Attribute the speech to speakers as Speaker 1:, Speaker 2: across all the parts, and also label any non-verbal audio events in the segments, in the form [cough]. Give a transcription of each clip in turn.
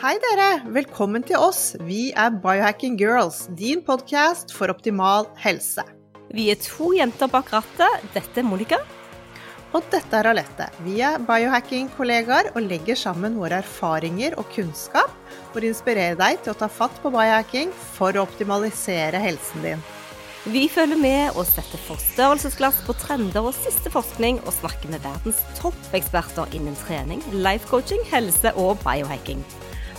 Speaker 1: Hei dere, velkommen til oss. Vi er Biohacking Girls, din podkast for optimal helse.
Speaker 2: Vi er to jenter bak rattet. Dette er Monica.
Speaker 1: Og dette er Alette. Vi er biohacking-kollegaer og legger sammen våre erfaringer og kunnskap for å inspirere deg til å ta fatt på biohacking for å optimalisere helsen din.
Speaker 2: Vi følger med og setter forstørrelsesglass på trender og siste forskning, og snakker med verdens toppeksperter innen trening, life coaching, helse og biohacking.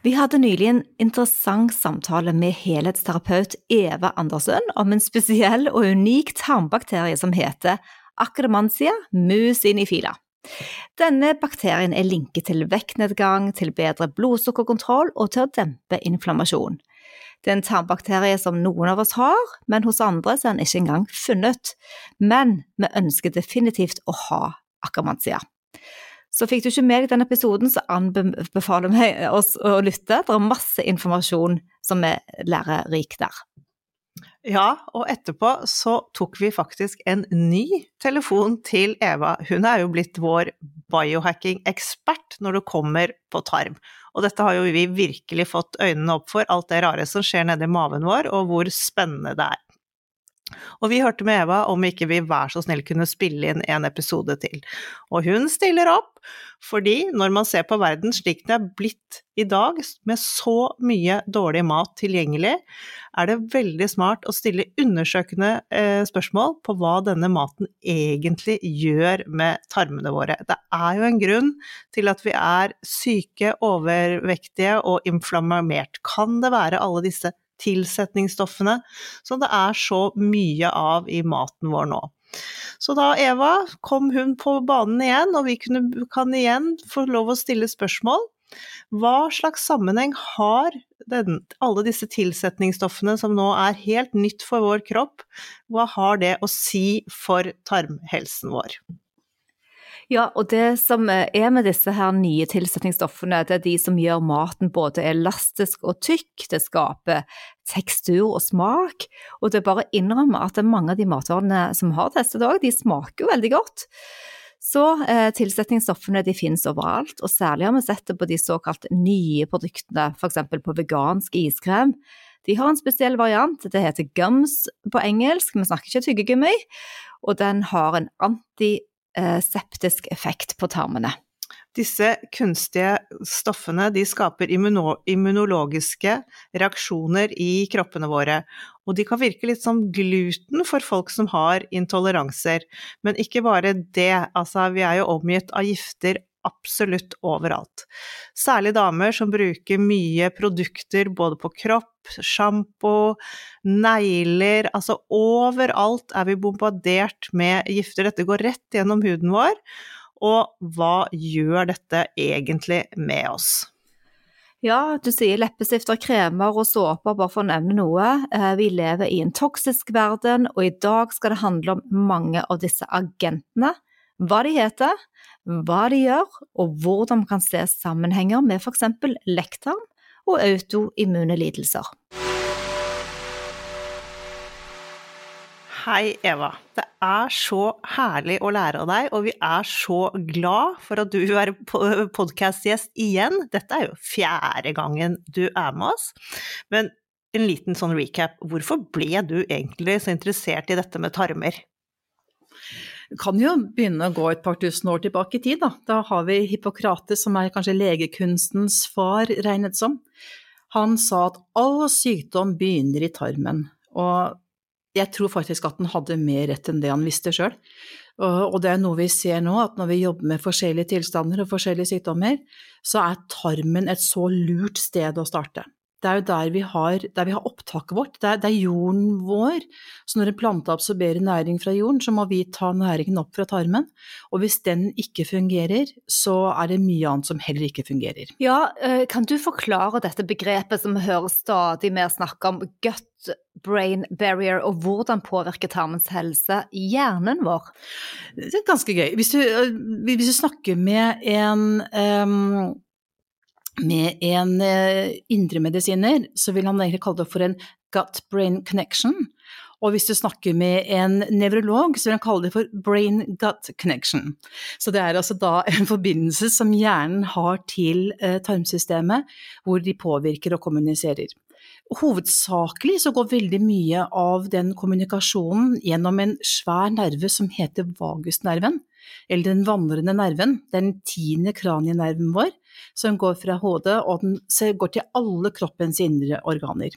Speaker 2: Vi hadde nylig en interessant samtale med helhetsterapeut Eva Andersen om en spesiell og unik tarmbakterie som heter acromantia musinifila. Denne bakterien er linket til vektnedgang, til bedre blodsukkerkontroll og til å dempe inflammasjon. Det er en tarmbakterie som noen av oss har, men hos andre er den ikke engang funnet. Men vi ønsker definitivt å ha akromansia. Så fikk du ikke med deg den episoden, så anbefaler vi oss å lytte. Det er masse informasjon som er lærerik der.
Speaker 1: Ja, og etterpå så tok vi faktisk en ny telefon til Eva. Hun er jo blitt vår biohacking-ekspert når det kommer på tarm. Og dette har jo vi virkelig fått øynene opp for, alt det rare som skjer nedi maven vår, og hvor spennende det er. Og vi hørte med Eva om ikke vi vær så snill kunne spille inn en episode til. Og hun stiller opp, fordi når man ser på verden slik den er blitt i dag, med så mye dårlig mat tilgjengelig, er det veldig smart å stille undersøkende eh, spørsmål på hva denne maten egentlig gjør med tarmene våre. Det er jo en grunn til at vi er syke, overvektige og inflammert. Kan det være alle disse tilsetningsstoffene som det er så mye av i maten vår nå. Så da Eva kom hun på banen igjen, og vi kunne, kan igjen få lov å stille spørsmål. Hva slags sammenheng har den, alle disse tilsetningsstoffene som nå er helt nytt for vår kropp, hva har det å si for tarmhelsen vår?
Speaker 2: Ja, og det som er med disse her nye tilsetningsstoffene, det er de som gjør maten både elastisk og tykk, det skaper tekstur og smak, og det er bare å innrømme at mange av de matvarene som har testet òg, de smaker jo veldig godt. Så eh, tilsetningsstoffene de finnes overalt, og særlig har vi sett det på de såkalt nye produktene, f.eks. på vegansk iskrem. De har en spesiell variant, det heter gums på engelsk, vi snakker ikke tyggegummi, og den har en antiseptisk effekt på tarmene.
Speaker 1: Disse kunstige stoffene de skaper immuno immunologiske reaksjoner i kroppene våre, og de kan virke litt som gluten for folk som har intoleranser. Men ikke bare det, altså vi er jo omgitt av gifter absolutt overalt. Særlig damer som bruker mye produkter både på kropp, sjampo, negler Altså overalt er vi bombardert med gifter. Dette går rett gjennom huden vår. Og hva gjør dette egentlig med oss?
Speaker 2: Ja, du sier leppestifter, kremer og såper, bare for å nevne noe. Eh, Vi lever i en toksisk verden, og i dag skal det handle om mange av disse agentene. Hva de heter, hva de gjør, og hvordan man kan se sammenhenger med f.eks. lekktarm og autoimmune lidelser.
Speaker 1: Hei, Eva. Det er så herlig å lære av deg, og vi er så glad for at du vil være podkastgjest igjen. Dette er jo fjerde gangen du er med oss. Men en liten sånn recap. Hvorfor ble du egentlig så interessert i dette med tarmer?
Speaker 3: Vi kan jo begynne å gå et par tusen år tilbake i tid. Da, da har vi Hippokrates, som er kanskje legekunstens far, regnet som. Han sa at all sykdom begynner i tarmen. Og jeg tror faktisk at han hadde mer rett enn det han visste sjøl. Og det er noe vi ser nå, at når vi jobber med forskjellige tilstander og forskjellige sykdommer, så er tarmen et så lurt sted å starte. Det er jo der vi har, der vi har opptaket vårt, det er, det er, jorden vår. Så når en plante absorberer næring fra jorden, så må vi ta næringen opp fra tarmen. Og hvis den ikke fungerer, så er det mye annet som heller ikke fungerer.
Speaker 2: Ja, eh, kan du forklare dette begrepet som vi hører stadig mer snakke om, gut brain barrier, og hvordan påvirker tarmens helse hjernen vår?
Speaker 3: Det er ganske gøy. Hvis du, eh, hvis du snakker med en um, med en eh, indremedisiner, så vil han egentlig kalle det for en gut-brain connection. Og hvis du snakker med en nevrolog, så vil han kalle det for brain-gut connection. Så det er altså da en forbindelse som hjernen har til eh, tarmsystemet, hvor de påvirker og kommuniserer. Hovedsakelig så går veldig mye av den kommunikasjonen gjennom en svær nerve som heter vagusnerven, eller den vandrende nerven, den tiende kranienerven vår, som går fra hodet og den går til alle kroppens indre organer.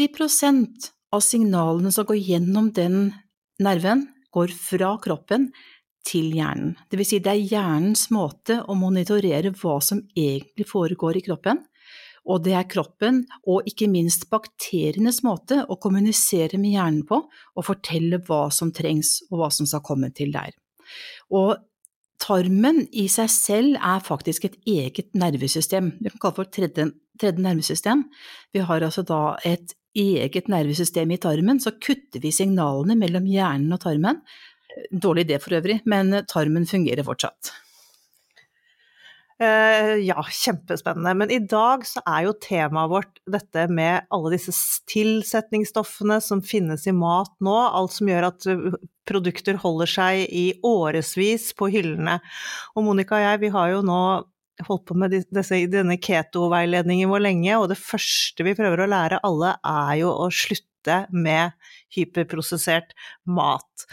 Speaker 3: 80% av signalene som går gjennom den nerven, går fra kroppen til hjernen. Det vil si det er hjernens måte å monitorere hva som egentlig foregår i kroppen, og det er kroppen og ikke minst bakterienes måte å kommunisere med hjernen på og fortelle hva som trengs og hva som skal komme til der. Og tarmen i seg selv er faktisk et eget nervesystem. Vi kan kalle det for tredje, tredje nervesystem. Vi har altså da et eget nervesystem i tarmen, så kutter vi signalene mellom hjernen og tarmen. Dårlig idé for øvrig, men tarmen fungerer fortsatt.
Speaker 1: Uh, ja, kjempespennende. Men i dag så er jo temaet vårt dette med alle disse tilsetningsstoffene som finnes i mat nå. Alt som gjør at eh, produkter holder seg i årevis på hyllene. Og Monica og jeg, vi har jo nå holdt på med disse, denne keto-veiledningen vår lenge, og det første vi prøver å lære alle, er jo å slutte med hyperprosessert mat.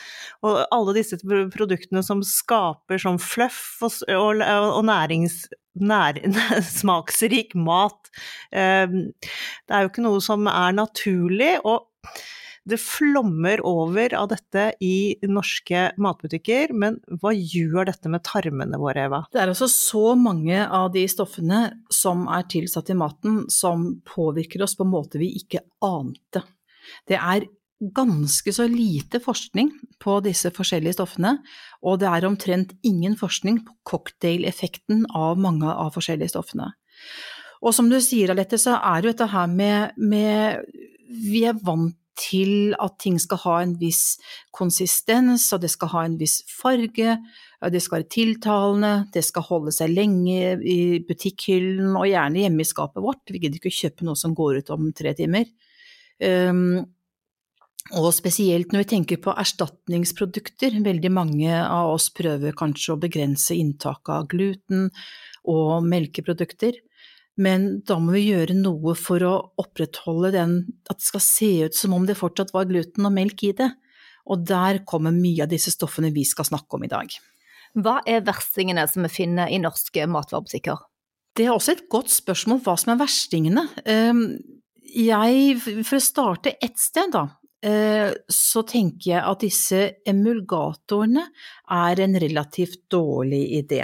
Speaker 1: Og alle disse produktene som skaper sånn fluff og, og, og nærings, nær, [laughs] smaksrik mat, eh, det er jo ikke noe som er naturlig. og det flommer over av dette i norske matbutikker, men hva gjør dette med tarmene våre, Eva?
Speaker 3: Det er altså så mange av de stoffene som er tilsatt i maten som påvirker oss på en måte vi ikke ante. Det er ganske så lite forskning på disse forskjellige stoffene, og det er omtrent ingen forskning på cocktail-effekten av mange av forskjellige stoffene. Og som du sier, Alette, så er jo dette her med, med Vi er vant til at ting skal ha en viss konsistens, og det skal ha en viss farge, det skal være tiltalende, det skal holde seg lenge i butikkhyllen og gjerne hjemme i skapet vårt. Vi gidder ikke å kjøpe noe som går ut om tre timer. Um, og spesielt når vi tenker på erstatningsprodukter, veldig mange av oss prøver kanskje å begrense inntaket av gluten og melkeprodukter, men da må vi gjøre noe for å opprettholde den, at det skal se ut som om det fortsatt var gluten og melk i det. Og der kommer mye av disse stoffene vi skal snakke om i dag.
Speaker 2: Hva er verstingene som vi finner i norske matvarebutikker?
Speaker 3: Det er også et godt spørsmål hva som er verstingene. Jeg, for å starte ett sted, da, Eh, så tenker jeg at disse emulgatorene er en relativt dårlig idé.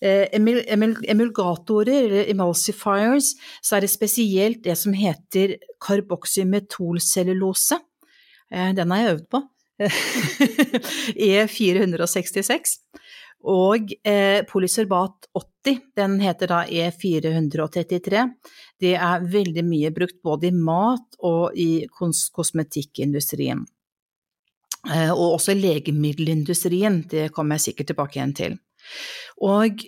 Speaker 3: Eh, emulgatorer, eller emulsifiers, så er det spesielt det som heter karboksymetolcellulose. Eh, den har jeg øvd på. [laughs] E466. Og eh, polysorbat 80, den heter da E433. Det er veldig mye brukt både i mat og i kos kosmetikkindustrien. Eh, og også i legemiddelindustrien, det kommer jeg sikkert tilbake igjen til. Og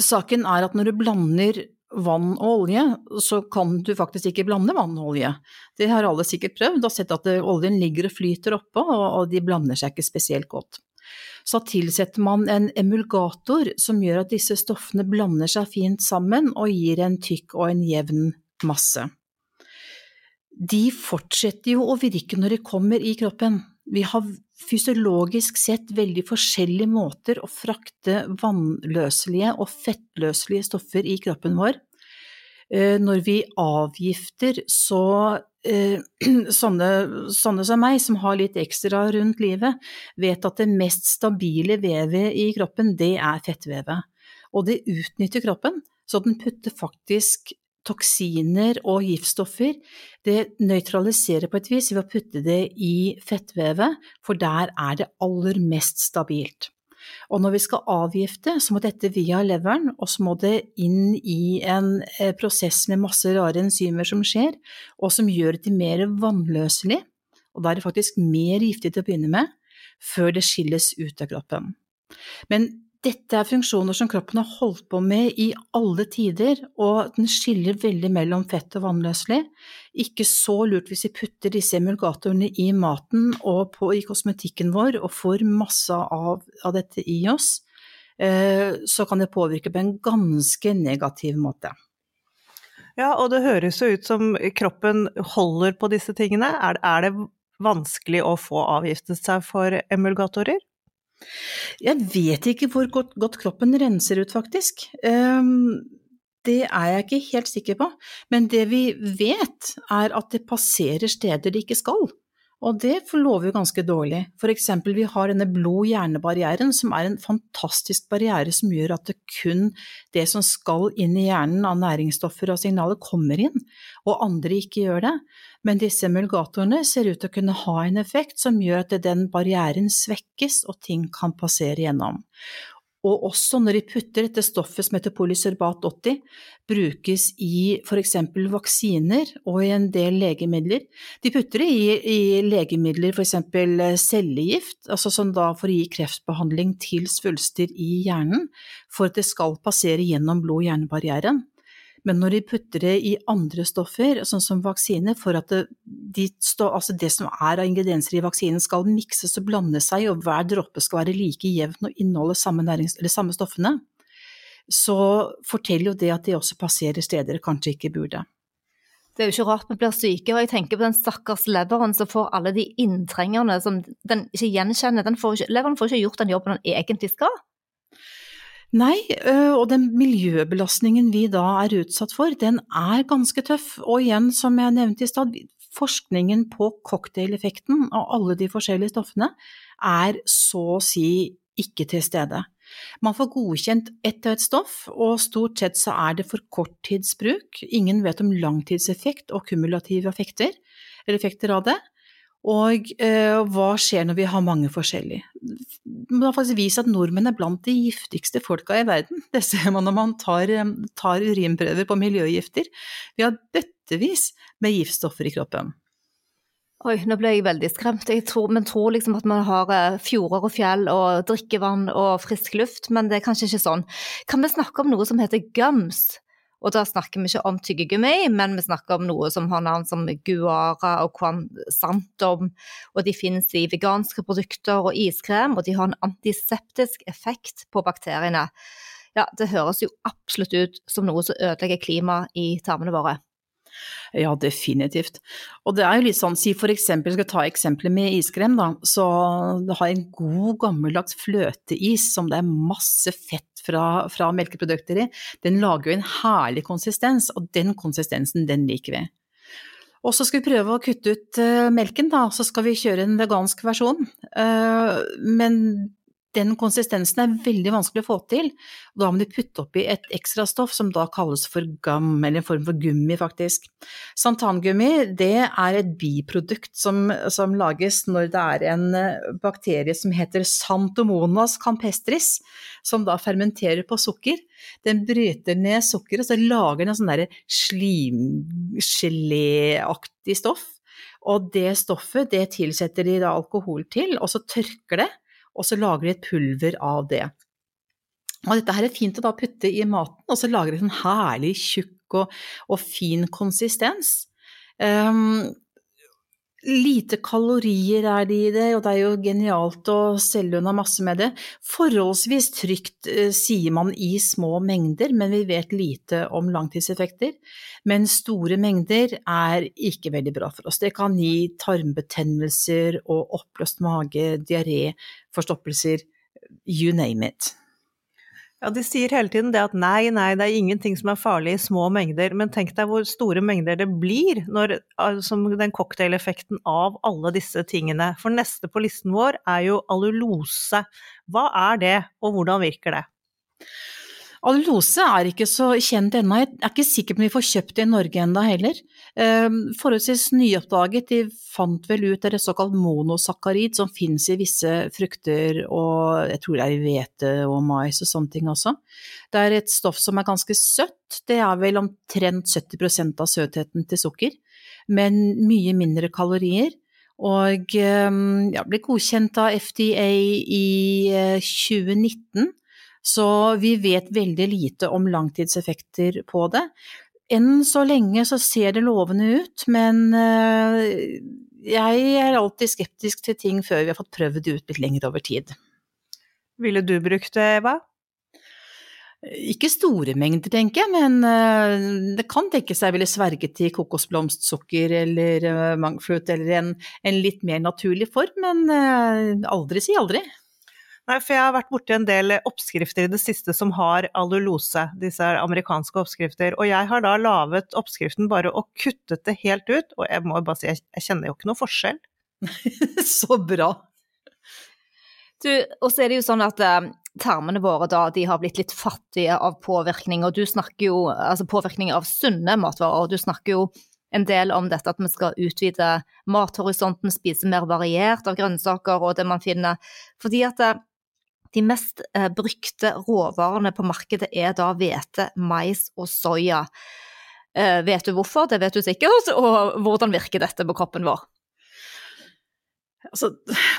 Speaker 3: saken er at når du blander vann og olje, så kan du faktisk ikke blande vann og olje. Det har alle sikkert prøvd, og sett at oljen ligger og flyter oppå, og de blander seg ikke spesielt godt så tilsetter man en emulgator som gjør at disse stoffene blander seg fint sammen og gir en tykk og en jevn masse. De fortsetter jo å virke når de kommer i kroppen. Vi har fysiologisk sett veldig forskjellige måter å frakte vannløselige og fettløselige stoffer i kroppen vår. Eh, når vi avgifter, så eh, [clears throat] sånne, sånne, som meg, som har litt ekstra rundt livet, vet at det mest stabile vevet i kroppen, det er fettvevet. Og det utnytter kroppen, så den putter faktisk toksiner og giftstoffer, det nøytraliserer på et vis ved å putte det i fettvevet, for der er det aller mest stabilt. Og når vi skal avgifte, så må dette via leveren, og så må det inn i en eh, prosess med masse rare enzymer som skjer, og som gjør det mer vannløselig, og da er det faktisk mer giftig til å begynne med, før det skilles ut av kroppen. Men dette er funksjoner som kroppen har holdt på med i alle tider, og den skiller veldig mellom fett og vannløselig. Ikke så lurt hvis vi putter disse emulgatorene i maten og på, i kosmetikken vår og får masse av, av dette i oss, eh, så kan det påvirke på en ganske negativ måte.
Speaker 1: Ja, og det høres jo ut som kroppen holder på disse tingene. Er, er det vanskelig å få avgiftet seg for emulgatorer?
Speaker 3: Jeg vet ikke hvor godt, godt kroppen renser ut, faktisk. Um, det er jeg ikke helt sikker på, men det vi vet er at det passerer steder det ikke skal. Og det lover jo ganske dårlig. For eksempel, vi har denne blod-hjerne-barrieren, som er en fantastisk barriere som gjør at det kun det som skal inn i hjernen av næringsstoffer og signaler, kommer inn, og andre ikke gjør det. Men disse emulgatorene ser ut til å kunne ha en effekt som gjør at den barrieren svekkes og ting kan passere gjennom og også når de putter dette stoffet som heter polysorbat 80, brukes i f.eks. vaksiner og i en del legemidler. De putter det i, i legemidler, f.eks. cellegift, altså som da for å gi kreftbehandling til svulster i hjernen, for at det skal passere gjennom blod-hjerne-barrieren. Men når de putter det i andre stoffer, sånn som vaksine, for at det, de stå, altså det som er av ingredienser i vaksinen skal mikses og blande seg, og hver dråpe skal være like jevn og inneholde samme, samme stoffene, så forteller jo det at de også passerer steder de kanskje ikke burde.
Speaker 2: Det er jo ikke rart vi blir syke, og jeg tenker på den stakkars leveren som får alle de inntrengerne som den ikke gjenkjenner. Den får ikke, leveren får ikke gjort den jobben den egentlig skal.
Speaker 3: Nei, og den miljøbelastningen vi da er utsatt for, den er ganske tøff. Og igjen, som jeg nevnte i stad, forskningen på cocktaileffekten av alle de forskjellige stoffene er så å si ikke til stede. Man får godkjent ett og ett stoff, og stort sett så er det for korttidsbruk. Ingen vet om langtidseffekt og kumulative effekter, eller effekter av det. Og eh, hva skjer når vi har mange forskjellige? Det har faktisk vist at nordmenn er blant de giftigste folka i verden. Det ser man når man tar, eh, tar urinprøver på miljøgifter. Vi har bøttevis med giftstoffer i kroppen.
Speaker 2: Oi, nå ble jeg veldig skremt. Jeg tror, men tror liksom at man har eh, fjorder og fjell og drikkevann og frisk luft, men det er kanskje ikke sånn. Kan vi snakke om noe som heter gums? Og da snakker vi ikke om tyggegummi, men vi snakker om noe som har navn som guara og quansantum, og de finnes i veganske produkter og iskrem, og de har en antiseptisk effekt på bakteriene. Ja, det høres jo absolutt ut som noe som ødelegger klimaet i tarmene våre.
Speaker 3: Ja, definitivt. Og det er jo litt sånn, si for eksempel, skal ta eksempelet med iskrem, da. Så du har en god, gammeldags fløteis som det er masse fett fra, fra melkeprodukter i, den lager jo en herlig konsistens, og den konsistensen, den liker vi. Og så skal vi prøve å kutte ut uh, melken, da, så skal vi kjøre en vegansk versjon. Uh, men den konsistensen er veldig vanskelig å få til. Da må de putte oppi et ekstra stoff som da kalles for gam, eller en form for gummi, faktisk. Santangummi det er et biprodukt som, som, lages når det er en eh, bakterie som heter Santomonas campestris, som da fermenterer på sukker. Den bryter ned sukkeret, så lager den en sånn slimgeléaktig stoff. Og det stoffet det tilsetter de da alkohol til, og så tørker det og så lager de et pulver av det. Og dette her er fint å da putte i maten, og så lager det en herlig tjukk og, og fin konsistens. Um, Lite kalorier er det i det, og det er jo genialt å selge unna masse med det. Forholdsvis trygt, eh, sier man i små mengder, men vi vet lite om langtidseffekter. Men store mengder er ikke veldig bra for oss. Det kan gi tarmbetennelser og oppløst mage, diaré, forstoppelser, you name it.
Speaker 1: Ja, de sier hele tiden det at nei, nei, det er ingenting som er farlig i små mengder, men tenk deg hvor store mengder det blir når, som den cocktaileffekten av alle disse tingene. For neste på listen vår er jo allulose. Hva er det, og hvordan virker det?
Speaker 3: Allulose er ikke så kjent ennå, jeg er ikke sikker på om vi får kjøpt det i Norge ennå heller. Ehm, forholdsvis nyoppdaget, de fant vel ut det et såkalt monosakkarid som finnes i visse frukter og jeg tror det er i hvete og mais og sånne ting også. Det er et stoff som er ganske søtt, det er vel omtrent 70% av søtheten til sukker, men mye mindre kalorier. Og ehm, ja, ble godkjent av FDA i 2019 eh, så vi vet veldig lite om langtidseffekter på det. Enn så lenge så ser det lovende ut, men eh, jeg er alltid skeptisk til ting før vi har fått prøvd det ut litt lenger over tid.
Speaker 1: Ville du brukt det, Eva?
Speaker 3: Ikke store mengder, tenker jeg, men eh, det kan tenkes jeg ville sverget til kokosblomstsukker eller eh, mangflut eller en, en, litt mer naturlig form, men aldri si aldri.
Speaker 1: Nei, for jeg har vært borti en del oppskrifter i det siste som har alulose. disse er amerikanske oppskrifter. Og jeg har da laget oppskriften bare og kuttet det helt ut, og jeg må bare si jeg kjenner jo ikke noe forskjell. [laughs]
Speaker 3: Så bra.
Speaker 2: Du, og så er det jo sånn at eh, tarmene våre da, de har blitt litt fattige av påvirkning, og du snakker jo altså påvirkning av sunne matvarer, og du snakker jo en del om dette at vi skal utvide mathorisonten, spise mer variert av grønnsaker og det man finner. Fordi at eh, de mest eh, brukte råvarene på markedet er da hvete, mais og soya. Eh, vet du hvorfor? Det vet du sikkert. [laughs] Og hvordan virker dette på kroppen vår?
Speaker 3: Altså,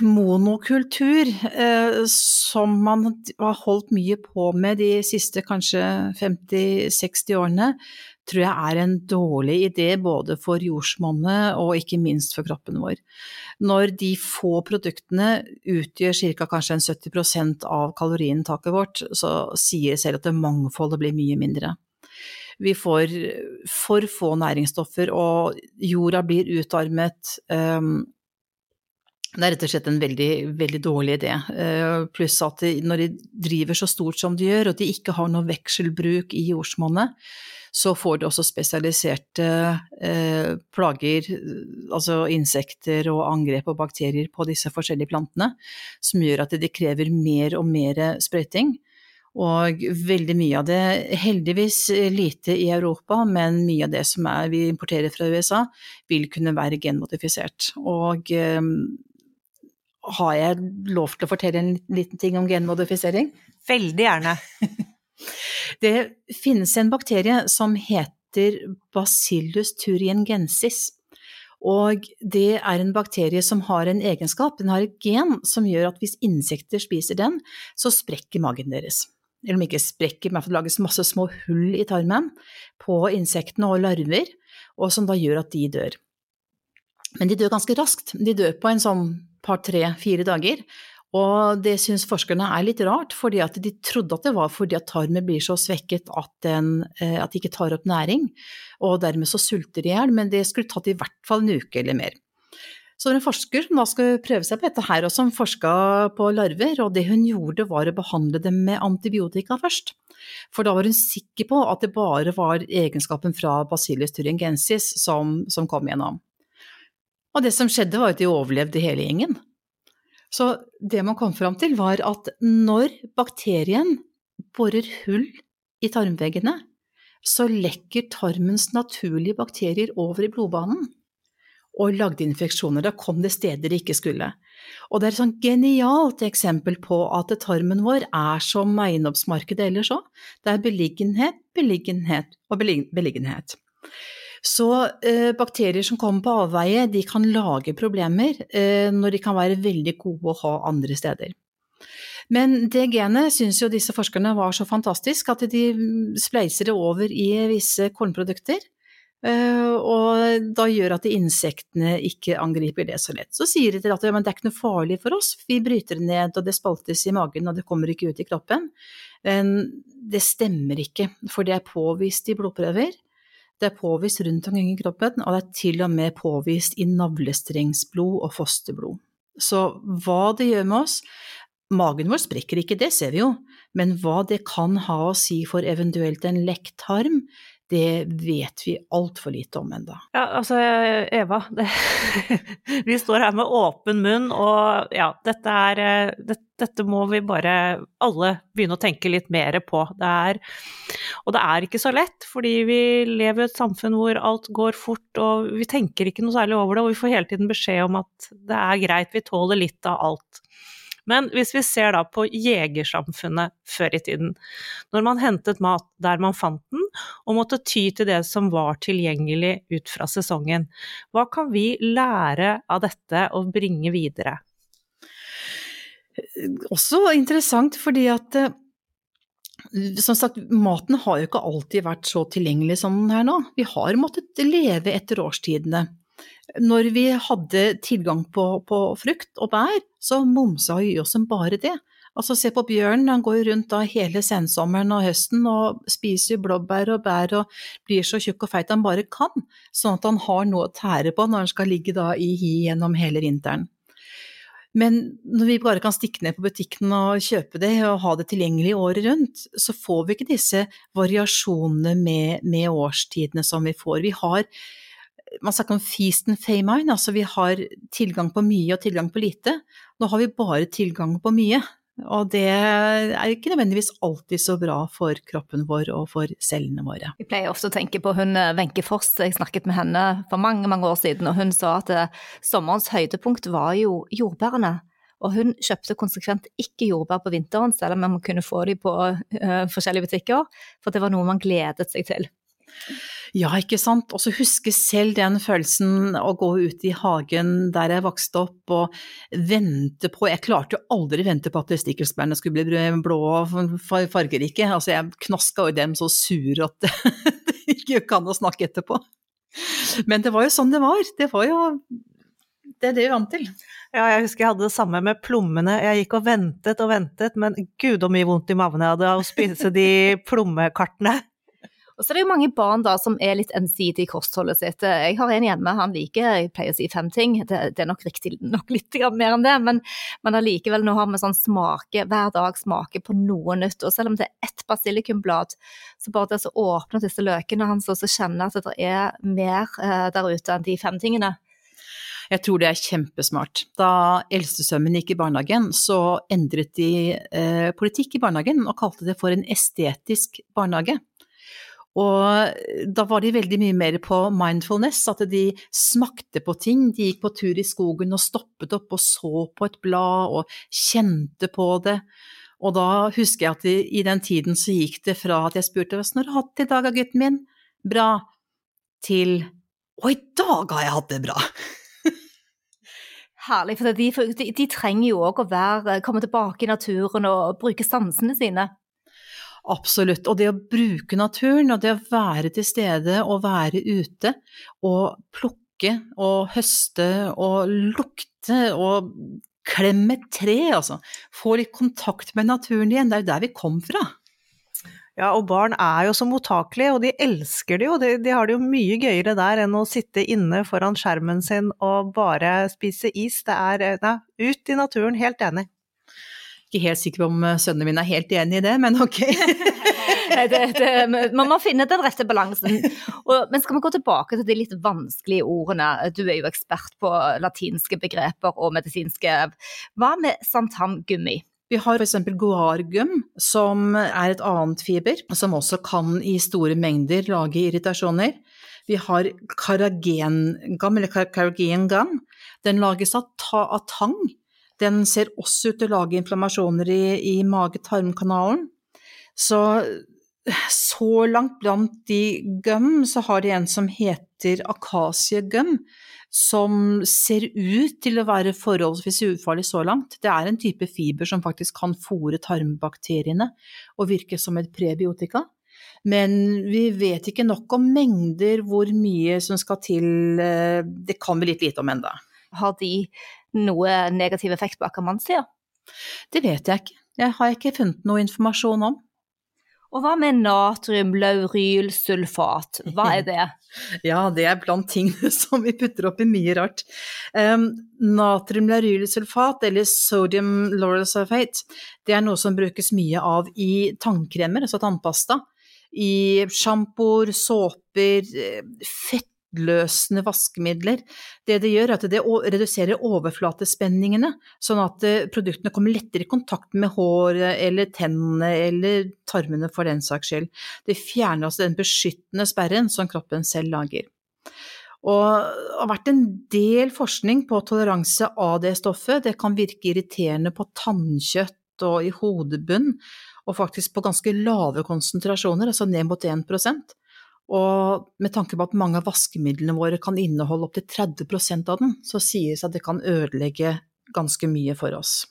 Speaker 3: monokultur, eh, som man har holdt mye på med de siste kanskje 50-60 årene, tror jeg er en dårlig idé både for jordsmonnet og ikke minst for kroppen vår. Når de få produktene utgjør ca. kanskje en 70% av kaloriinntaket vårt, så sier selv at det mangfoldet blir mye mindre. Vi får for få næringsstoffer, og jorda blir utarmet. Um, det er rett og slett en veldig, veldig dårlig idé. Uh, pluss at når de driver så stort som de gjør, og de ikke har noe vekselbruk i jordsmonnet, så får du også spesialiserte eh, plager, altså insekter og angrep og bakterier på disse forskjellige plantene, som gjør at de krever mer og mer sprøyting. Og veldig mye av det, heldigvis lite i Europa, men mye av det som er, vi importerer fra USA, vil kunne være genmodifisert. Og eh, har jeg lov til å fortelle en liten ting om genmodifisering?
Speaker 1: Veldig gjerne.
Speaker 3: Det finnes en bakterie som heter Bacillus turiengensis. Og det er en bakterie som har en egenskap, den har et gen som gjør at hvis insekter spiser den, så sprekker magen deres. Eller om ikke sprekker, men det lages masse små hull i tarmen på insektene og larver, og som da gjør at de dør. Men de dør ganske raskt. De dør på en sånn par, tre, fire dager. Og det syns forskerne er litt rart, fordi at de trodde at det var fordi at tarmen blir så svekket at den eh, at de ikke tar opp næring, og dermed så sulter de i hjel, men det skulle tatt i hvert fall en uke eller mer. Så en forsker som da skulle prøve seg på dette her, og som forska på larver, og det hun gjorde var å behandle dem med antibiotika først. For da var hun sikker på at det bare var egenskapen fra Bacillus thuringensis som, som kom gjennom. Og det som skjedde var at de overlevde hele gjengen. Så det man kom fram til, var at når bakterien borer hull i tarmveggene, så lekker tarmens naturlige bakterier over i blodbanen og lagde infeksjoner. Da kom det steder det ikke skulle. Og det er et sånn genialt eksempel på at tarmen vår er som eiendomsmarkedet ellers òg. Det er beliggenhet, beliggenhet og beliggenhet. Så eh, bakterier som kommer på avveie, de kan lage problemer eh, når de kan være veldig gode å ha andre steder. Men det genet syns jo disse forskerne var så fantastisk at de spleiser det over i visse kornprodukter. Eh, og da gjør at insektene ikke angriper det så lett. Så sier de til at ja, det er ikke noe farlig for oss, vi bryter det ned og det spaltes i magen og det kommer ikke ut i kroppen. Men det stemmer ikke, for det er påvist i blodprøver. Det er påvist rundt omkring i kroppen, og det er til og med påvist i navlestrengsblod og fosterblod. Så hva det gjør med oss Magen vår sprekker ikke, det ser vi jo, men hva det kan ha å si for eventuelt en lekt tarm, det vet vi altfor lite om ennå.
Speaker 1: Ja, altså Eva, det, [laughs] vi står her med åpen munn, og ja, dette er det, Dette må vi bare alle begynne å tenke litt mer på. Det er, og det er ikke så lett, fordi vi lever i et samfunn hvor alt går fort, og vi tenker ikke noe særlig over det, og vi får hele tiden beskjed om at det er greit, vi tåler litt av alt. Men hvis vi ser da på jegersamfunnet før i tiden, når man hentet mat der man fant den, og måtte ty til det som var tilgjengelig ut fra sesongen, hva kan vi lære av dette og bringe videre?
Speaker 3: Også interessant fordi at eh, som sagt, maten har jo ikke alltid vært så tilgjengelig som den er nå. Vi har måttet leve etter årstidene når vi hadde tilgang på, på frukt og bær, så momsa vi oss som bare det. Altså Se på bjørnen, han går rundt da hele sensommeren og høsten og spiser blåbær og bær og blir så tjukk og feit han bare kan, sånn at han har noe å tære på når han skal ligge da i hi gjennom hele vinteren. Men når vi bare kan stikke ned på butikken og kjøpe det og ha det tilgjengelig året rundt, så får vi ikke disse variasjonene med, med årstidene som vi får. Vi har man snakker om feast and famine, altså vi har tilgang på mye og tilgang på lite. Nå har vi bare tilgang på mye, og det er ikke nødvendigvis alltid så bra for kroppen vår og for cellene våre.
Speaker 2: Vi pleier ofte å tenke på hun eh, Wenche Foss, jeg snakket med henne for mange mange år siden, og hun sa at eh, sommerens høydepunkt var jo jordbærene. Og hun kjøpte konsekvent ikke jordbær på vinteren, selv om man kunne få dem på uh, forskjellige butikker, for det var noe man gledet seg til.
Speaker 3: Ja, ikke sant. Og så huske selv den følelsen å gå ut i hagen der jeg vokste opp og vente på Jeg klarte jo aldri vente på at stikkelsbærene skulle bli blå og fargerike. Altså, jeg knaska jo dem så sur at [laughs] det ikke kan å snakke etterpå. Men det var jo sånn det var. Det var jo det er det vi vant til.
Speaker 1: Ja, jeg husker jeg hadde det samme med plommene. Jeg gikk og ventet og ventet, men gud så mye vondt i maven jeg hadde av å spise de [laughs] plommekartene.
Speaker 2: Og så er det jo mange barn da som er litt ensidige i kostholdet sitt. Jeg har en hjemme, han liker, jeg pleier å si fem ting, det, det er nok riktig nok litt mer enn det, men, men allikevel nå har vi sånn smake, hver dag smake på noe nytt. Og selv om det er ett basilikumblad, så bare det å åpne disse løkene hans og så kjenne at det er mer eh, der ute enn de fem tingene.
Speaker 3: Jeg tror det er kjempesmart. Da eldstesømmen gikk i barnehagen, så endret de eh, politikk i barnehagen og kalte det for en estetisk barnehage. Og da var de veldig mye mer på mindfulness, at de smakte på ting. De gikk på tur i skogen og stoppet opp og så på et blad og kjente på det. Og da husker jeg at i den tiden så gikk det fra at jeg spurte åssen har du hatt det i dag, gutten min? Bra. Til å, i dag har jeg hatt det bra. [laughs]
Speaker 2: Herlig, for de, de, de trenger jo òg å være, komme tilbake i naturen og bruke sansene sine.
Speaker 3: Absolutt. Og det å bruke naturen, og det å være til stede og være ute og plukke og høste og lukte og klemme tre, altså. Få litt kontakt med naturen igjen. Det er jo der vi kom fra.
Speaker 1: Ja, og barn er jo så mottakelige, og de elsker det jo. De, de, har det jo mye gøyere der enn å sitte inne foran skjermen sin og bare spise is. Det er Nei, ut i naturen, helt enig.
Speaker 3: Ikke helt sikker på om sønnen sønnene mine er helt enig i det, men ok. [laughs]
Speaker 2: det, det, man må finne den rette balansen. Og, men skal vi gå tilbake til de litt vanskelige ordene? Du er jo ekspert på latinske begreper og medisinske. Hva med santamgummi?
Speaker 3: Vi har f.eks. goargum, som er et annet fiber, som også kan i store mengder lage irritasjoner. Vi har karagengam, eller karagengam. Den lages av, av tang den ser også ut til å lage inflammasjoner i, i mage-tarmkanalen. Så så langt blant de gum, så har de en som heter akasiegum, som ser ut til å være forholdsvis ufarlig så langt. Det er en type fiber som faktisk kan fòre tarmbakteriene og virke som et prebiotika. Men vi vet ikke nok om mengder, hvor mye som skal til. eh, Det kan vi litt lite om enda.
Speaker 2: Har de noe negativ effekt på akamansia?
Speaker 3: Det vet jeg ikke. Jeg har ikke funnet noe informasjon om.
Speaker 2: Og hva med natriumlaurylsulfat, hva er det? [laughs]
Speaker 3: Ja, det er blant tingene som vi putter oppi mye rart. Um, Natriumlaurylsulfat, eller sodium laurel sulfate, det er noe som brukes mye av i tannkremer, altså tannpasta. I sjampoer, såper, eh, fettløsende vaskemidler. Det det gjør, er at det reduserer overflatespenningene, sånn at eh, produktene kommer lettere i kontakt med håret eller tennene eller tarmene for den saks skyld. Det fjerner altså den beskyttende sperren som kroppen selv lager. Og det har vært en del forskning på toleranse av det stoffet. Det kan virke irriterende på tannkjøtt og i hodebunn, og faktisk på ganske lave konsentrasjoner, altså ned mot 1 Og med tanke på at mange av vaskemidlene våre kan inneholde opptil 30% av den, så sies det at det kan ødelegge ganske mye for oss.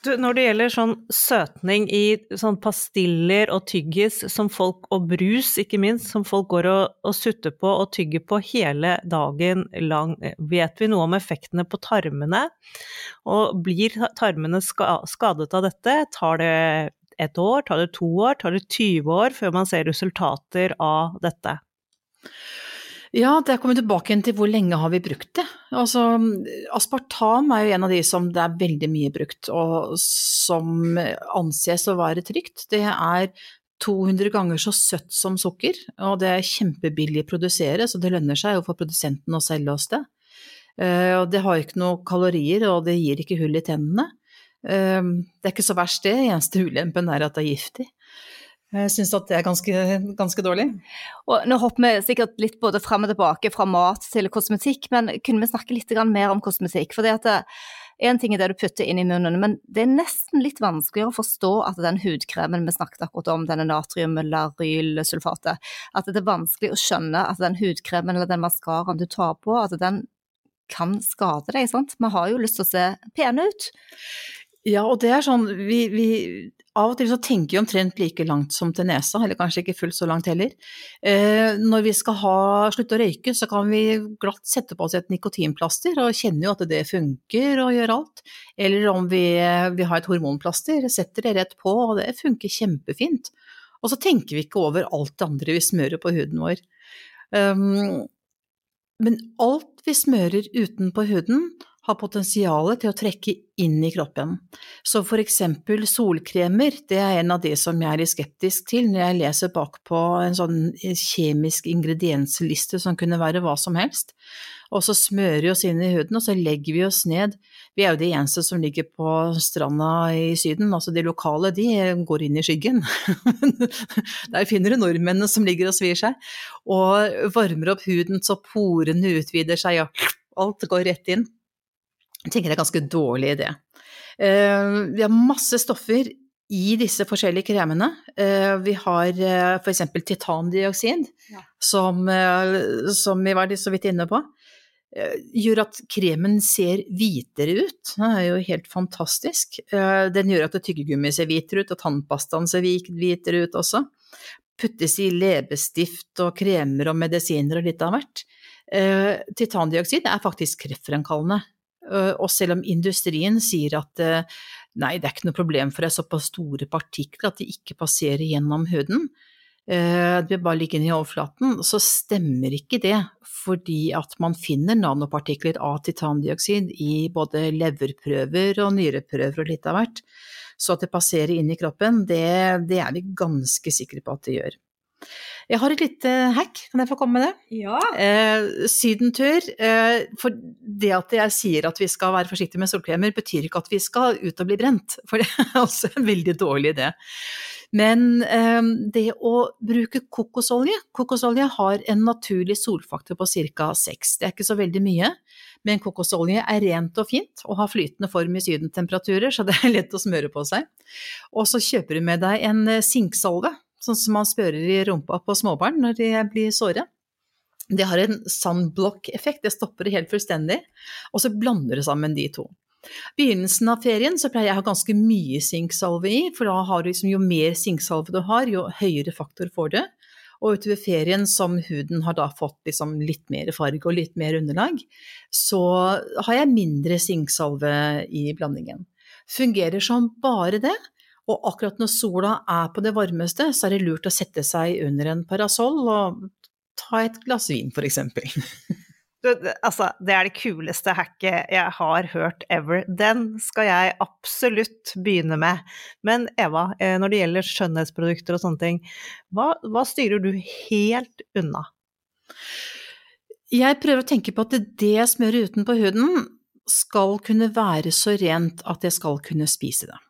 Speaker 1: Du, når det gjelder sånn søtning i sånn pastiller og tyggis som folk, og brus ikke minst, som folk går og, og sutter på og tygger på hele dagen lang, vet vi noe om effektene på tarmene? Og blir tarmene ska, skadet av dette? Tar det et år, tar det to år, tar det 20 år før man ser resultater av dette?
Speaker 3: Ja, det kommer tilbake til hvor lenge har vi brukt det. Altså, aspartam er jo en av de som det er veldig mye brukt, og som anses å være trygt. Det er 200 ganger så søtt som sukker, og det er kjempebillig å produsere, så det lønner seg jo for produsenten å selge oss det. Eh, det har ikke noe kalorier, og det gir ikke hull i tennene. Eh, Det er ikke så verst det, eneste ulempen er at det er giftig. Jeg syns at det er ganske, ganske dårlig.
Speaker 2: Og nå hopper vi sikkert litt både frem og tilbake fra mat til kosmetikk, men kunne vi snakke litt mer om kosmetikk? For at en ting er det du putter inn i munnen, men det er nesten litt vanskeligere å forstå at den hudkremen vi snakket akkurat om, denne natriumlarylsulfatet, at det er vanskelig å skjønne at den hudkremen eller den maskaraen du tar på, at den kan skade deg, sant? Vi har jo lyst til å se pene ut.
Speaker 3: Ja, og det er sånn vi, vi Av og til så tenker vi omtrent like langt som til nesa, eller kanskje ikke fullt så langt heller. Eh, når vi skal ha, slutte å røyke, så kan vi glatt sette på oss et nikotinplaster og kjenner jo at det funker og gjør alt. Eller om vi, vi har et hormonplaster, setter det rett på, og det funker kjempefint. Og så tenker vi ikke over alt det andre vi smører på huden vår. Um, men alt vi smører utenpå huden, har potensial til å trekke inn i kroppen. Så for eksempel solkremer, det er en av de som jeg er skeptisk til når jeg leser bakpå en sånn kjemisk ingrediensliste som kunne være hva som helst. Og så smører vi oss inn i huden, og så legger vi oss ned. Vi er jo de eneste som ligger på stranda i Syden, altså de lokale, de går inn i skyggen. [laughs] Der finner du nordmennene som ligger og svir seg, og varmer opp huden så porene utvider seg, og alt går rett inn. Jeg tenker det er en ganske dårlig idé. Vi har masse stoffer i disse forskjellige kremene. Vi har f.eks. titandioksid,
Speaker 2: Ja.
Speaker 3: som, som vi var så vidt inne på. Gjør at kremen ser hvitere ut. Det er jo helt fantastisk. Den gjør at tyggegummi ser hvitere ut, og tannpastaen ser hvitere ut også. Puttes i leppestift og kremer og medisiner og litt av hvert. Titandioksid er faktisk kreftfremkallende. Og selv om industrien sier at nei, det er ikke noe problem for det er såpass store partikler at de ikke passerer gjennom huden, det blir bare liggende i overflaten, så stemmer ikke det, fordi at man finner nanopartikler av titandioksid i både leverprøver og nyreprøver og litt av hvert. Så at det passerer inn i kroppen, det, det er vi ganske sikre på at det gjør. Jeg har et lite hack, kan jeg få komme med det?
Speaker 2: Ja.
Speaker 3: Eh, sydentur. Eh, for det at jeg sier at vi skal være forsiktige med solkremer, betyr ikke at vi skal ut og bli brent, for det er [laughs] også en veldig dårlig idé. Men eh, det å bruke kokosolje Kokosolje har en naturlig solfaktor på ca. 6. Det er ikke så veldig mye, men kokosolje er rent og fint og har flytende form i sydentemperaturer, så det er lett å smøre på seg. Og så kjøper du med deg en sinksalve sånn som man spørrer i rumpa på småbarn når de blir såre. Det har en sunblock-effekt, det stopper det helt fullstendig, og så blander du sammen de to. Begynnelsen av ferien så pleier jeg å ha ganske mye sinksalve i, for da liksom, jo mer sinksalve du har, jo høyere faktor får du. Og utover ferien, som huden har da fått liksom litt mer farge og litt mer underlag, så har jeg mindre sinksalve i blandingen. Fungerer som bare det. Og akkurat når sola er på det varmeste, så er det lurt å sette seg under en parasoll og ta et glass vin, for eksempel.
Speaker 1: Altså, det er det kuleste hacket jeg har hørt ever. Den skal jeg absolutt begynne med. Men Eva, eh, når det gjelder skjønnhetsprodukter og sånne ting, hva, hva styrer du helt unna?
Speaker 3: Jeg prøver å tenke på at det, det jeg smører utenpå huden, skal kunne være så rent at jeg skal kunne spise det.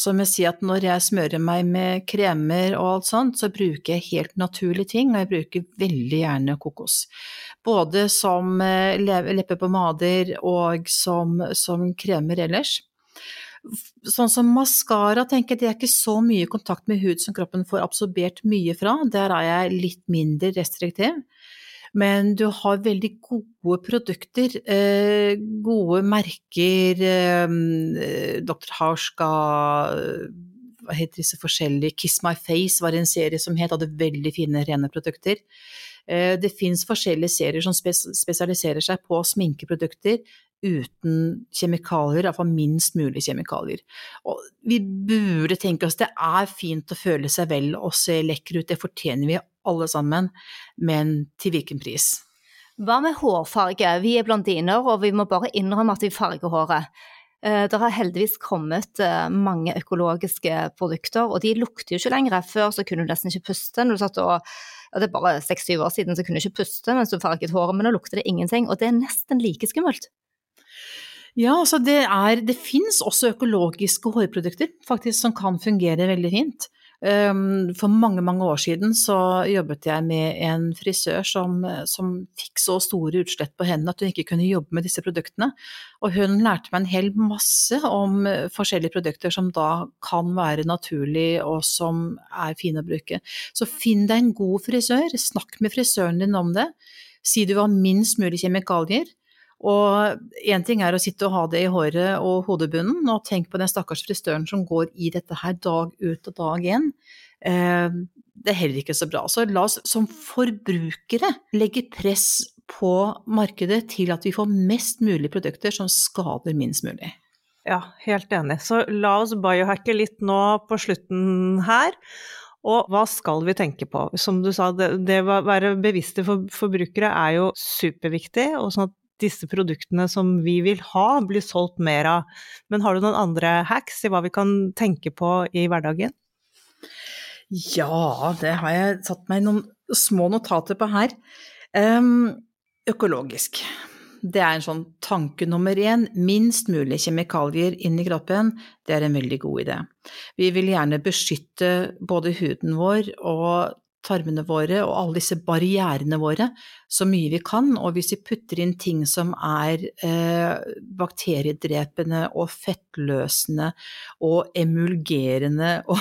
Speaker 3: Som jeg sier at når jeg smører meg med kremer og alt sånt, så bruker jeg helt naturlige ting, og jeg bruker veldig gjerne kokos. Både som eh, leppepomader og som, som kremer ellers. Sånn som maskara, tenker jeg, det er ikke så mye kontakt med hud som kroppen får absorbert mye fra. Der er jeg litt mindre restriktiv. Men du har veldig gode produkter, eh, gode merker, eh, Dr. Hauska, eh, hva heter disse forskjellige, Kiss My Face var en serie som het, hadde veldig fine, rene produkter. Det fins forskjellige serier som spesialiserer seg på sminkeprodukter uten kjemikalier, iallfall minst mulig kjemikalier. Og vi burde tenke oss det er fint å føle seg vel og se lekker ut, det fortjener vi alle sammen, men til hvilken pris?
Speaker 2: Hva med hårfarge? Vi er blondiner, og vi må bare innrømme at vi farger håret. Eh, Det har heldigvis kommet eh, mange økologiske produkter, og de lukter jo ikke lenger. Før så kunne du nesten ikke puste når du satt og ja, Det er bare seks-syv år siden så kunne du ikke puste mens du farget håret, men nå lukter det ingenting, og det er nesten like skummelt.
Speaker 3: Ja, altså det er Det fins også økologiske hårprodukter faktisk som kan fungere veldig fint. For mange, mange år siden så jobbet jeg med en frisør som, som fikk så store utslett på hendene at hun ikke kunne jobbe med disse produktene. Og hun lærte meg en hel masse om eh, forskjellige produkter som da kan være naturlig og som er fine å bruke. Så finn deg en god frisør, snakk med frisøren din om det. Si du vil ha minst mulig kjemikalier. Og én ting er å sitte og ha det i håret og hodebunnen, og tenk på den stakkars frisøren som går i dette her dag ut og dag inn. Eh, det er heller ikke så bra. Så la oss som forbrukere legge press på markedet til at vi får mest mulig produkter som skader minst mulig.
Speaker 1: Ja, helt enig. Så la oss biohacke litt nå på slutten her. Og hva skal vi tenke på? Som du sa, det, det å være bevisste for, forbrukere er jo superviktig, og sånn at disse produktene som vi vil ha, blir solgt mer av. Men har du noen andre hacks i hva vi kan tenke på i hverdagen?
Speaker 3: Ja, det har jeg satt meg noen små notater på her. Um, økologisk. Det er en sånn tanke nummer én. Minst mulig kjemikalier inn i kroppen. Det er en veldig god idé. Vi vil gjerne beskytte både huden vår og tarmene våre og alle disse barrierene våre så mye vi kan. Og hvis vi putter inn ting som er eh, bakteriedrepende og fettløsende og emulgerende [laughs] og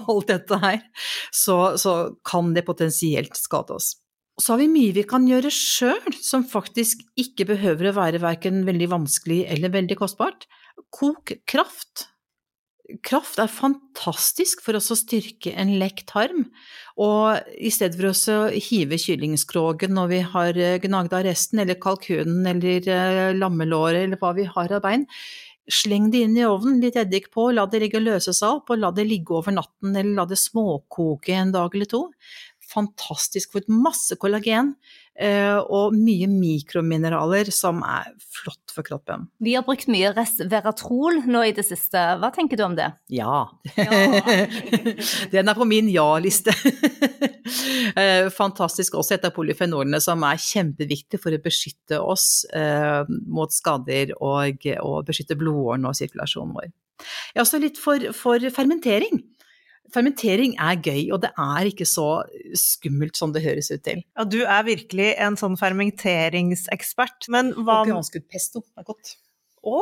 Speaker 3: alt dette her, så, så kan det potensielt skade oss. Så har vi mye vi kan gjøre sjøl, som faktisk ikke behøver å være verken veldig vanskelig eller veldig kostbart. Kok kraft. Kraft er fantastisk for oss å styrke en lekt tarm, og i stedet for oss å hive kyllingskrogen når vi har eh, gnagd av resten, eller kalkunen eller eh, lammelåret eller hva vi har av bein, sleng det inn i ovnen, litt eddik på, la det ligge og løse seg opp, og la det ligge over natten, eller la det småkoke en dag eller to. Fantastisk for masse kollagen og mye mikromineraler som er flott for kroppen.
Speaker 2: Vi har brukt mye resveratrol nå i det siste. Hva tenker du om det?
Speaker 3: Ja. [laughs] Den er på min ja-liste. [laughs] Eh, Fantastisk også et av polyfenolene som er kjempeviktig for å beskytte oss eh, mot skader og, og beskytte blodårene og sirkulasjonen vår. Ja, også litt for, for fermentering. Fermentering er gøy, og det er ikke så skummelt som det høres ut til.
Speaker 1: Ja, du er virkelig en sånn fermenteringsekspert. Men hva
Speaker 3: Og granskuddpesto er godt.
Speaker 1: Å!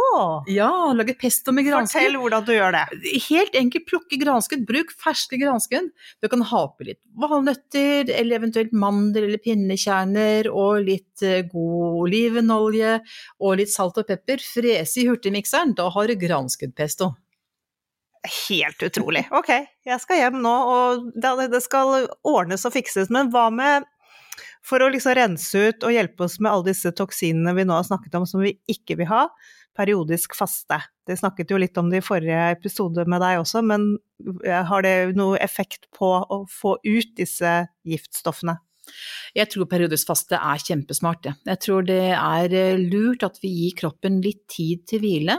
Speaker 3: Ja, lage pesto med granskudd.
Speaker 1: Fortell hvordan du gjør det.
Speaker 3: Helt enkelt plukke granskudd. Bruk ferske granskudd. Du kan ha oppi litt valnøtter, eller eventuelt mandel eller pinnekjerner, og litt eh, god olivenolje, og litt salt og pepper. Frese i hurtigmikseren, da har du granskuddpesto.
Speaker 1: Helt utrolig. Ok, jeg skal hjem nå, og det skal ordnes og fikses. Men hva med for å liksom rense ut og hjelpe oss med alle disse toksinene vi nå har snakket om som vi ikke vil ha, periodisk faste. Det snakket jo litt om det i forrige episode med deg også, men eh, har det noe effekt på å få ut disse giftstoffene?
Speaker 3: Jeg tror periodisk faste er kjempesmart. Jeg tror det er eh, lurt at vi gir kroppen litt tid til hvile.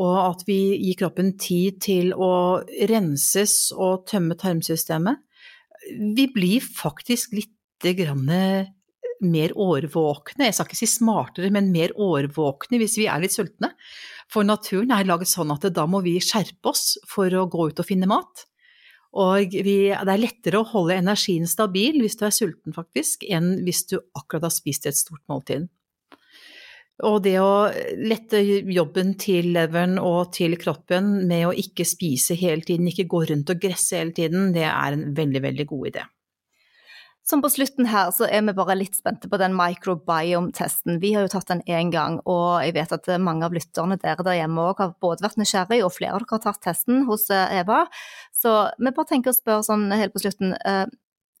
Speaker 3: Og at vi gir kroppen tid til å renses og tømme tarmsystemet. Vi blir faktisk litt grann mer årvåkne. Jeg skal ikke si smartere, men mer årvåkne hvis vi er litt sultne. For naturen er laget sånn at da må vi skjerpe oss for å gå ut og finne mat. Og vi, det er lettere å holde energien stabil hvis du er sulten, faktisk, enn hvis du akkurat har spist et stort måltid. Og det å lette jobben til leveren og til kroppen med å ikke spise hele tiden, ikke gå rundt og gresse hele tiden, det er en veldig, veldig god idé.
Speaker 2: Som på slutten her, så er vi bare litt spente på den microbiome-testen. Vi har jo tatt den én gang, og jeg vet at mange av lytterne dere der hjemme òg har både vært nysgjerrig, og flere av dere har tatt testen hos eh, Eva. Så vi bare tenker å spørre sånn helt på slutten. eh,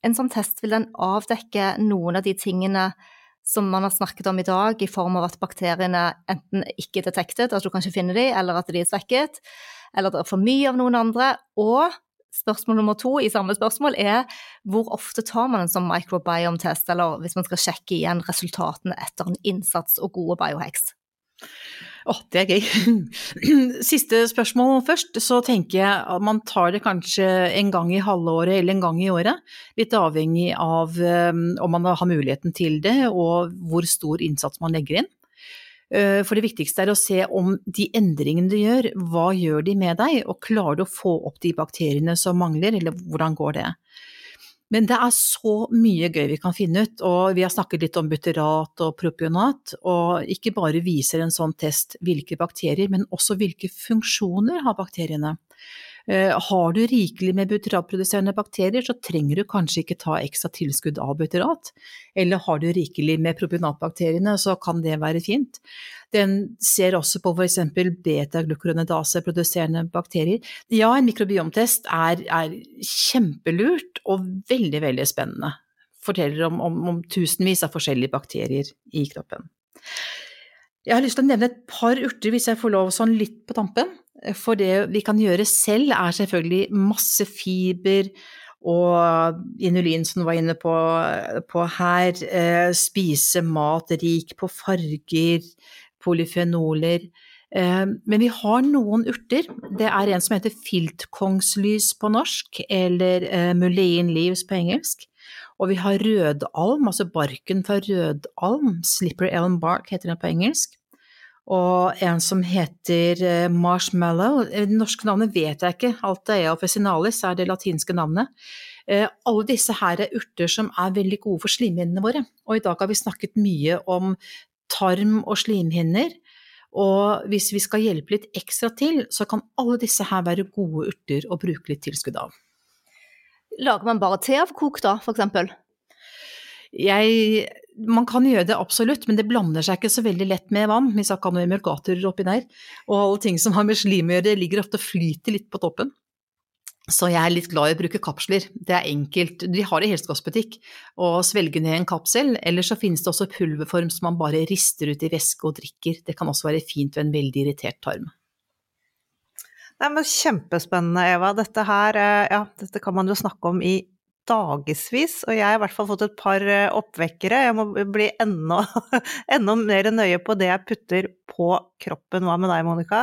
Speaker 2: En sånn test, vil den avdekke noen av de tingene som man har snakket om i dag, i form av at bakteriene enten ikke er detektet, at du kan ikke finne dem, eller at de er svekket, eller at det er for mye av noen andre. Og spørsmål nummer to i samme spørsmål er hvor ofte tar man en sånn microbiome-test, eller hvis man skal sjekke igjen resultatene etter en innsats og gode biohacks?
Speaker 3: Å, det er gøy. [clears throat] Siste spørsmål først. Så tenker jeg at man tar det kanskje en gang i halvåret eller en gang i året. Litt avhengig av um, om man har muligheten til det og hvor stor innsats man legger inn. Uh, For det viktigste er å se om de endringene du gjør, hva gjør de med deg, og klarer du å få opp de bakteriene som mangler, eller hvordan går det? Men det er så mye gøy vi kan finne ut, og vi har snakket litt om butyrat og propionat, og ikke bare viser en sånn test hvilke bakterier, men også hvilke funksjoner har bakteriene. Eh, Har du rikelig med butyratproduserende bakterier, så trenger du kanskje ikke ta ekstra tilskudd av butyrat. Eller har du rikelig med propionatbakteriene, så kan det være fint. Den ser også på f.eks. beta-glukuronidase-produserende bakterier. Ja, en mikrobiomtest er, er kjempelurt og veldig, veldig spennende. Forteller om, om, om tusenvis av forskjellige bakterier i kroppen. Jeg har lyst til å nevne et par urter, hvis jeg får lov sånn litt på tampen. For det vi kan gjøre selv, er selvfølgelig masse fiber og inulin, som du var inne på, på her. Eh, spise mat rik på farger, polyfenoler. Eh, men vi har noen urter. Det er en som heter filtkongslys på norsk, eller eh, mullein leaves på engelsk. Og vi har rødalm, altså barken fra rødalm, slipper elm bark heter den på engelsk. Og en som heter eh, marshmallow. Eh, Det norske navnet vet jeg ikke, Altaea officinalis er det latinske navnet. Eh, Alle disse her er urter som er veldig gode for slimhinnene våre. Og i dag har vi snakket mye om tarm og slimhinner. Og hvis vi skal hjelpe litt ekstra til, så kan alle disse her være gode urter å bruke litt tilskudd av.
Speaker 2: Lager man bare te av kok da, for eksempel?
Speaker 3: Jeg, man kan gjøre det absolutt, men det blander seg ikke så veldig lett med vann, hvis kan har noen emulgatorer oppi der. Og alle ting som har med slim å gjøre, det ligger ofte og flyter litt på toppen. Så jeg er litt glad i å bruke kapsler. Det er enkelt. De har det i helsekostbutikk. Å svelge ned en kapsel. Eller så finnes det også pulverform som man bare rister ut i væske og drikker. Det kan også være fint ved en veldig irritert tarm.
Speaker 1: Nei, men Kjempespennende, Eva. Dette her, eh, ja, dette kan man jo snakke om i dagevis, og jeg har i hvert fall fått et par eh, oppvekkere. Jeg må bli enda, [laughs] enda mer nøye på det jeg putter på kroppen. Hva med deg, Monica?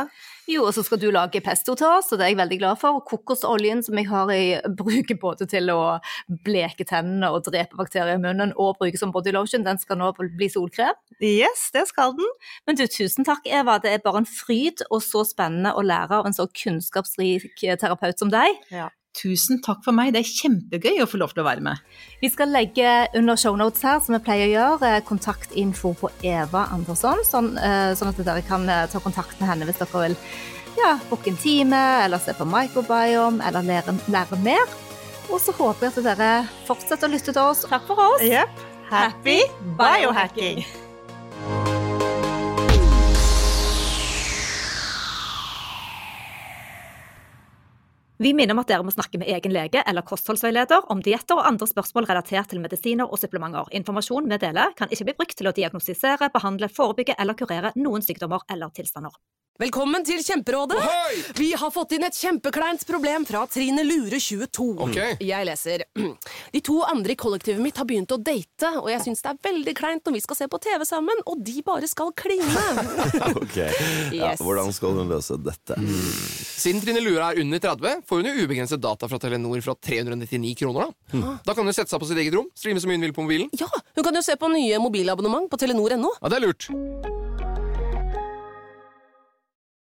Speaker 2: Jo, og så skal du lage pesto til oss, og det er jeg veldig glad for. Og kokosoljen som jeg har i, [laughs] bruker både til å bleke tennene og drepe bakterier i munnen, og bruke som body lotion, den skal nå bli solkrem.
Speaker 1: Yes, det skal den.
Speaker 2: Men du, tusen takk, Eva. Det er bare en fryd og så spennende å lære av en så kunnskapsrik terapeut som deg.
Speaker 1: Ja.
Speaker 3: Tusen takk for meg. Det er kjempegøy å få lov til å være med.
Speaker 2: Vi skal legge under shownotes her, som vi pleier å gjøre, eh, kontaktinfo på Eva Andersson, sånn, eh, sånn at dere kan eh, ta kontakt med henne hvis dere vil ja, booke en time, eller se på microbiome, eller lære, lære mer. Og så håper jeg at dere fortsetter å lytte til oss. Takk for oss.
Speaker 1: Jepp. Happy biohacking!
Speaker 2: Vi minner om at dere må snakke med egen lege eller kostholdsveileder om dietter og andre spørsmål relatert til medisiner og supplementer. Informasjon vi deler, kan ikke bli brukt til å diagnostisere, behandle, forebygge eller kurere noen sykdommer eller tilstander.
Speaker 4: Velkommen til Kjemperådet! Vi har fått inn et kjempekleint problem fra Trine Lure 22.
Speaker 5: Okay.
Speaker 4: Jeg leser. [clears throat] De to andre i kollektivet mitt har begynt å date, og jeg syns det er veldig kleint når vi skal se på TV sammen, og de bare skal kline. [laughs]
Speaker 6: Ok, ja, Hvordan skal hun løse dette?
Speaker 5: Siden Trine Lure er under 30, får hun jo ubegrenset data fra Telenor fra 399 kroner. Da Da kan hun sette seg på sitt eget rom, streame så mye hun vil på mobilen.
Speaker 4: Ja, hun kan jo se på nye mobilabonnement på telenor.no.
Speaker 5: Ja, det er lurt.